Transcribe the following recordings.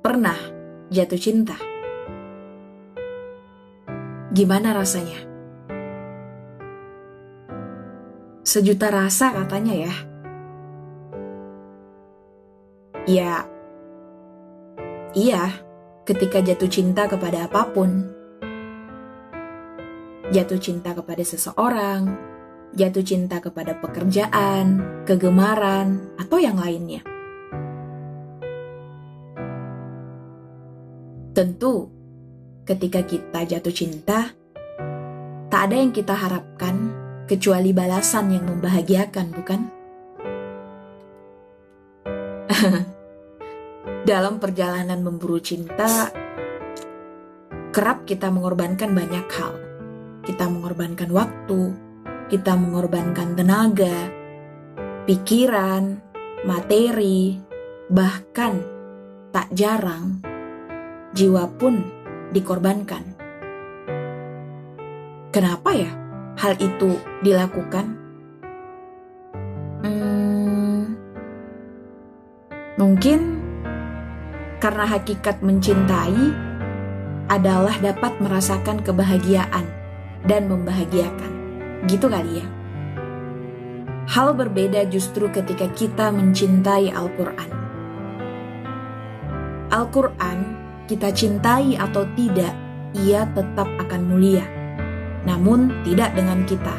pernah jatuh cinta? Gimana rasanya? Sejuta rasa katanya ya. Ya, iya, ketika jatuh cinta kepada apa pun. Jatuh cinta kepada seseorang, jatuh cinta kepada pekerjaan, kegemaran, atau yang lainnya. Tentu, ketika kita jatuh cinta, tak ada yang kita harapkan kecuali balasan yang membahagiakan, bukan? Dalam perjalanan memburu cinta, kerap kita mengorbankan banyak hal. Kita mengorbankan waktu, kita mengorbankan tenaga, pikiran, materi, bahkan tak jarang jiwa pun dikorbankan. Kenapa ya hal itu dilakukan? Hmm, mungkin karena hakikat mencintai adalah dapat merasakan kebahagiaan dan membahagiakan. Gitu kali ya. Hal berbeda justru ketika kita mencintai Al-Quran. Al-Quran, kita cintai atau tidak, ia tetap akan mulia. Namun, tidak dengan kita.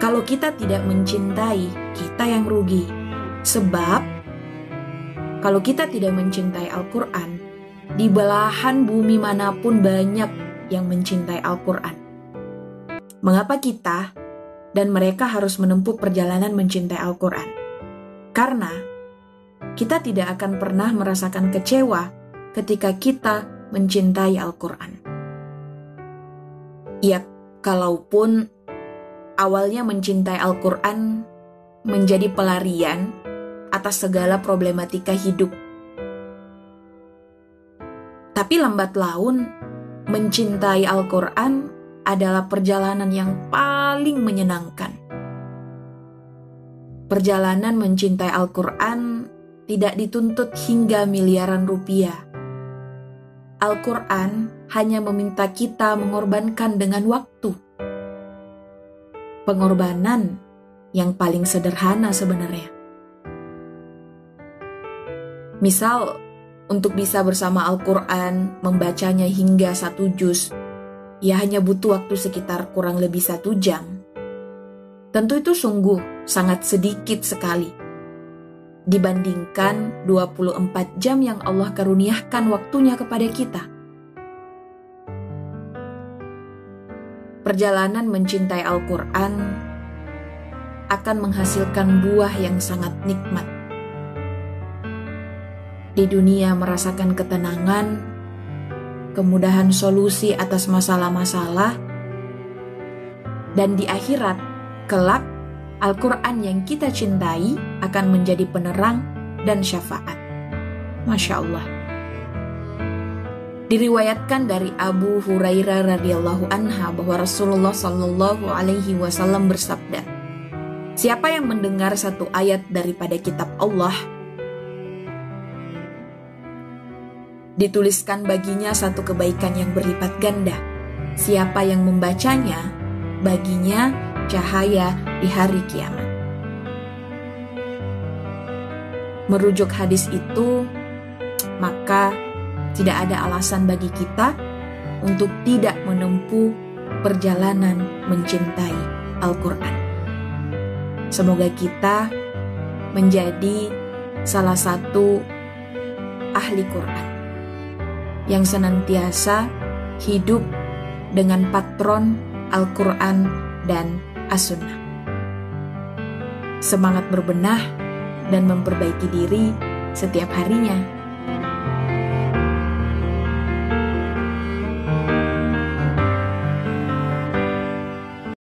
Kalau kita tidak mencintai, kita yang rugi. Sebab, kalau kita tidak mencintai Al-Quran, di belahan bumi mana pun banyak yang mencintai Al-Quran. Mengapa kita dan mereka harus menempuh perjalanan mencintai Al-Quran? Karena kita tidak akan pernah merasakan kecewa ketika kita mencintai Al-Quran. Ya, kalaupun awalnya mencintai Al-Quran menjadi pelarian atas segala problematika hidup. Tapi lambat laun, mencintai Al-Quran adalah perjalanan yang paling menyenangkan. Perjalanan mencintai Al-Quran tidak dituntut hingga miliaran rupiah. Al-Quran hanya meminta kita mengorbankan dengan waktu. Pengorbanan yang paling sederhana sebenarnya. Misal, untuk bisa bersama Al-Quran, membacanya hingga satu juz, ia hanya butuh waktu sekitar kurang lebih satu jam. Tentu itu sungguh sangat sedikit sekali. Dibandingkan 24 jam yang Allah karuniakan waktunya kepada kita. Perjalanan mencintai Al-Quran akan menghasilkan buah yang sangat nikmat. Di dunia merasakan ketenangan, kemudahan solusi atas masalah-masalah, dan di akhirat, kelak Al-Quran yang kita cintai akan menjadi penerang dan syafaat. Masya Allah. Diriwayatkan dari Abu Hurairah radhiyallahu anha bahwa Rasulullah Shallallahu alaihi wasallam bersabda, Siapa yang mendengar satu ayat daripada kitab Allah, dituliskan baginya satu kebaikan yang berlipat ganda. Siapa yang membacanya, baginya cahaya di hari kiamat. Merujuk hadis itu, maka tidak ada alasan bagi kita untuk tidak menempuh perjalanan mencintai Al-Quran. Semoga kita menjadi salah satu ahli Quran yang senantiasa hidup dengan patron Al-Quran dan As-Sunnah. Semangat berbenah dan memperbaiki diri setiap harinya